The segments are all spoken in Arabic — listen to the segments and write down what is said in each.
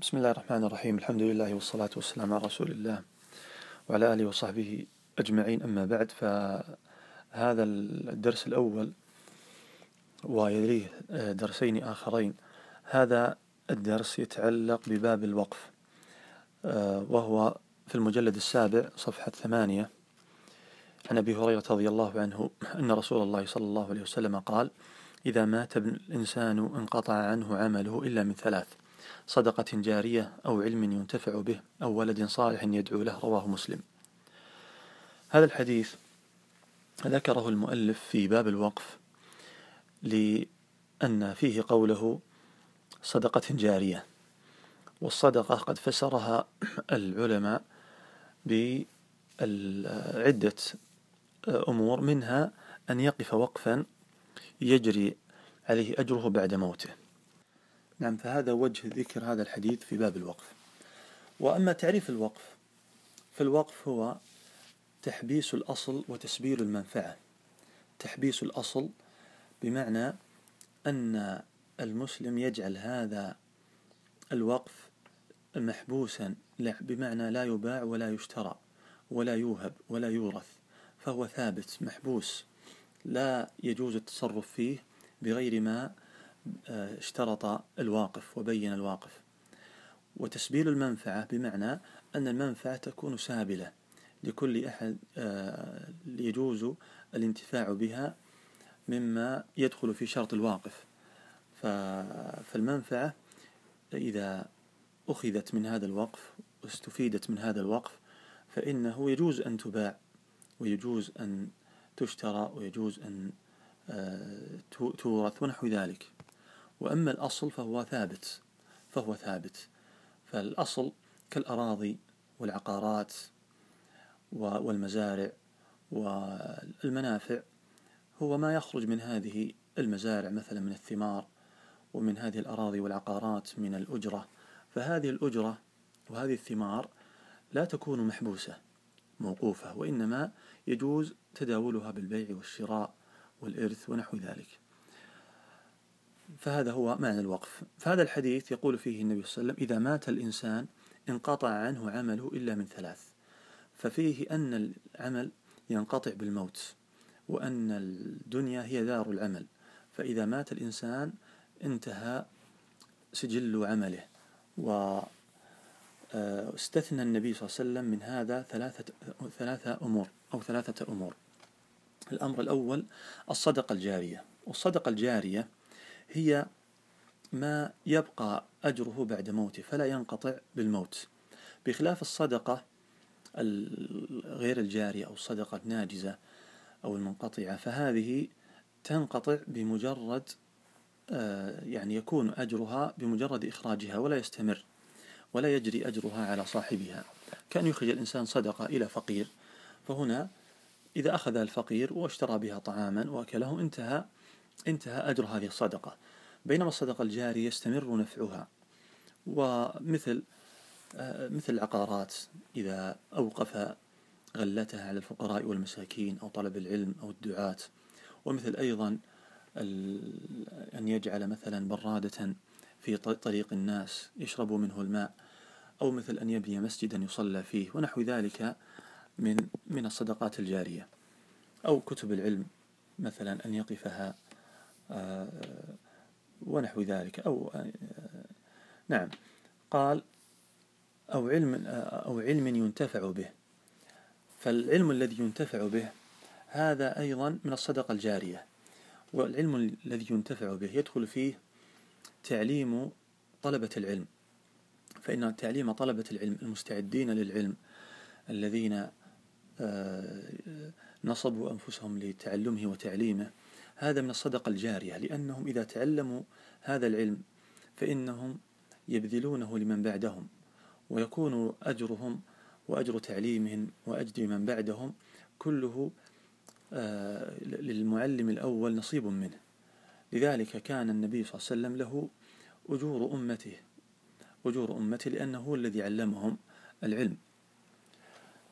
بسم الله الرحمن الرحيم الحمد لله والصلاة والسلام على رسول الله وعلى آله وصحبه أجمعين أما بعد فهذا الدرس الأول ويليه درسين آخرين هذا الدرس يتعلق بباب الوقف وهو في المجلد السابع صفحة ثمانية عن أبي هريرة رضي الله عنه أن رسول الله صلى الله عليه وسلم قال إذا مات الإنسان انقطع عنه عمله إلا من ثلاث صدقة جارية أو علم ينتفع به أو ولد صالح يدعو له رواه مسلم. هذا الحديث ذكره المؤلف في باب الوقف لأن فيه قوله صدقة جارية والصدقة قد فسرها العلماء بعدة أمور منها أن يقف وقفا يجري عليه أجره بعد موته. نعم فهذا وجه ذكر هذا الحديث في باب الوقف. وأما تعريف الوقف فالوقف هو تحبيس الأصل وتسبيل المنفعة. تحبيس الأصل بمعنى أن المسلم يجعل هذا الوقف محبوسا بمعنى لا يباع ولا يشترى ولا يوهب ولا يورث فهو ثابت محبوس. لا يجوز التصرف فيه بغير ما اشترط الواقف وبين الواقف. وتسبيل المنفعة بمعنى أن المنفعة تكون سابلة لكل أحد آه، يجوز الانتفاع بها مما يدخل في شرط الواقف. فالمنفعة إذا أخذت من هذا الوقف واستفيدت من هذا الوقف فإنه يجوز أن تباع ويجوز أن تشترى ويجوز أن آه، تورث ونحو ذلك. وأما الأصل فهو ثابت فهو ثابت. فالأصل كالأراضي والعقارات والمزارع والمنافع. هو ما يخرج من هذه المزارع مثلا من الثمار ومن هذه الأراضي والعقارات من الأجرة. فهذه الأجرة وهذه الثمار لا تكون محبوسة موقوفة وإنما يجوز تداولها بالبيع والشراء والإرث ونحو ذلك. فهذا هو معنى الوقف. فهذا الحديث يقول فيه النبي صلى الله عليه وسلم إذا مات الإنسان انقطع عنه عمله إلا من ثلاث. ففيه أن العمل ينقطع بالموت وأن الدنيا هي دار العمل. فإذا مات الإنسان انتهى سجل عمله و آه، النبي صلى الله عليه وسلم من هذا ثلاثة ثلاثة أمور أو ثلاثة أمور. الأمر الأول الصدقة الجارية. والصدقة الجارية هي ما يبقى أجره بعد موته فلا ينقطع بالموت. بخلاف الصدقة غير الجارية أو الصدقة الناجزة أو المنقطعة فهذه تنقطع بمجرد آه، يعني يكون أجرها بمجرد إخراجها ولا يستمر ولا يجري أجرها على صاحبها. كأن يخرج الإنسان صدقة إلى فقير فهنا إذا أخذ الفقير واشترى بها طعاما وأكله انتهى انتهى أجر هذه الصدقة. بينما الصدقة الجارية يستمر نفعها. ومثل آه، مثل العقارات إذا أوقف غلتها على الفقراء والمساكين أو طلب العلم أو الدعاة. ومثل أيضا أن يجعل مثلا برادة في طريق الناس يشربوا منه الماء. أو مثل أن يبني مسجدا يصلى فيه ونحو ذلك من من الصدقات الجارية. أو كتب العلم مثلا أن يقفها ونحو ذلك أو آه، نعم. قال أو علم أو علم ينتفع به. فالعلم الذي ينتفع به هذا أيضا من الصدقة الجارية. والعلم الذي ينتفع به يدخل فيه تعليم طلبة العلم. فإن تعليم طلبة العلم المستعدين للعلم الذين آه، نصبوا أنفسهم لتعلمه وتعليمه هذا من الصدقة الجارية لأنهم إذا تعلموا هذا العلم فإنهم يبذلونه لمن بعدهم ويكون أجرهم وأجر تعليمهم وأجر من بعدهم كله آه، للمعلم الأول نصيب منه. لذلك كان النبي صلى الله عليه وسلم له أجور أمته أجور أمته لأنه هو الذي علمهم العلم.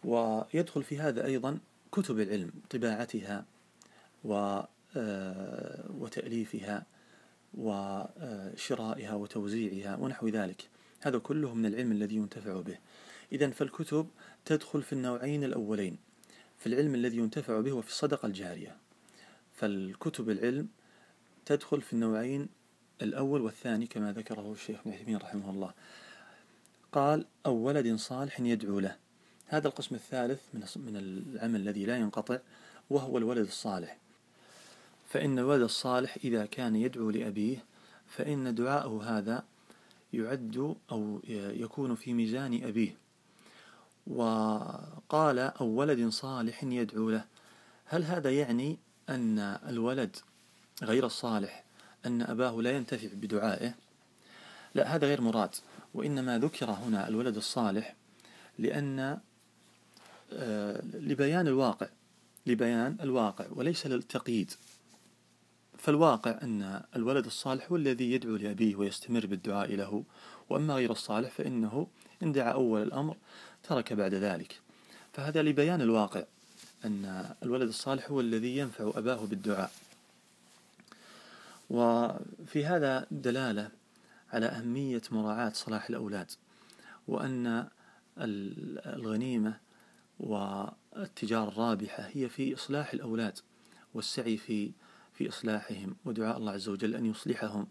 ويدخل في هذا أيضا كتب العلم طباعتها و وتأليفها وشرائها وتوزيعها ونحو ذلك. هذا كله من العلم الذي ينتفع به. إذا فالكتب تدخل في النوعين الأولين. في العلم الذي ينتفع به وفي الصدقة الجارية. فالكتب العلم تدخل في النوعين الأول والثاني كما ذكره الشيخ ابن عثيمين رحمه الله. قال أو ولد صالح يدعو له. هذا القسم الثالث من من العمل الذي لا ينقطع وهو الولد الصالح. فإن الولد الصالح إذا كان يدعو لأبيه فإن دعاءه هذا يعد أو يكون في ميزان أبيه. وقال أو ولد صالح يدعو له. هل هذا يعني أن الولد غير الصالح أن أباه لا ينتفع بدعائه؟ لا هذا غير مراد. وإنما ذكر هنا الولد الصالح لأن آه، لبيان الواقع لبيان الواقع وليس للتقييد. فالواقع أن الولد الصالح هو الذي يدعو لأبيه ويستمر بالدعاء له وأما غير الصالح فإنه إن دعا أول الأمر ترك بعد ذلك. فهذا لبيان الواقع أن الولد الصالح هو الذي ينفع أباه بالدعاء. وفي هذا دلالة على أهمية مراعاة صلاح الأولاد وأن الغنيمة والتجارة الرابحة هي في إصلاح الأولاد والسعي في في إصلاحهم ودعاء الله عز وجل أن يصلحهم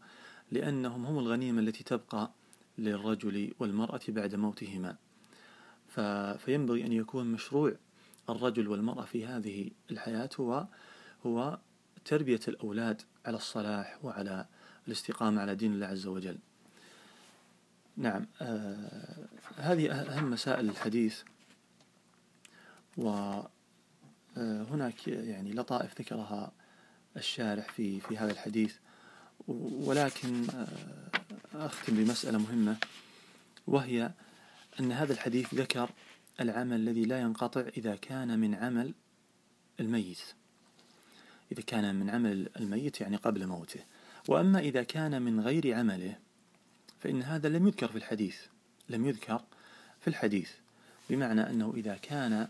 لأنهم هم الغنيمة التي تبقى للرجل والمرأة بعد موتهما. فينبغي أن يكون مشروع الرجل والمرأة في هذه الحياة هو هو تربية الأولاد على الصلاح وعلى الاستقامة على دين الله عز وجل. نعم آه هذه أهم مسائل الحديث. وهناك آه، يعني لطائف ذكرها الشارح في في هذا الحديث. ولكن آه، أختم بمسألة مهمة وهي أن هذا الحديث ذكر العمل الذي لا ينقطع إذا كان من عمل الميت. إذا كان من عمل الميت يعني قبل موته. وأما إذا كان من غير عمله فإن هذا لم يذكر في الحديث. لم يذكر في الحديث. بمعنى أنه إذا كان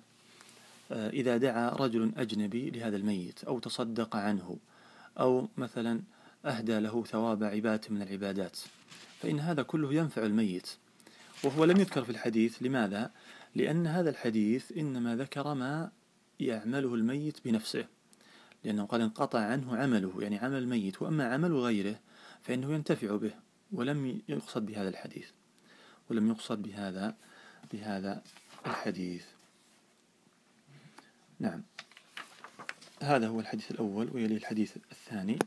إذا دعا رجل أجنبي لهذا الميت أو تصدق عنه أو مثلا أهدى له ثواب عبادة من العبادات فإن هذا كله ينفع الميت. وهو لم يذكر في الحديث لماذا؟ لأن هذا الحديث إنما ذكر ما يعمله الميت بنفسه لأنه قال انقطع عنه عمله يعني عمل الميت. وأما عمل غيره فإنه ينتفع به ولم يقصد بهذا الحديث. ولم يقصد بهذا بهذا الحديث. نعم. هذا هو الحديث الأول ويلي الحديث الثاني.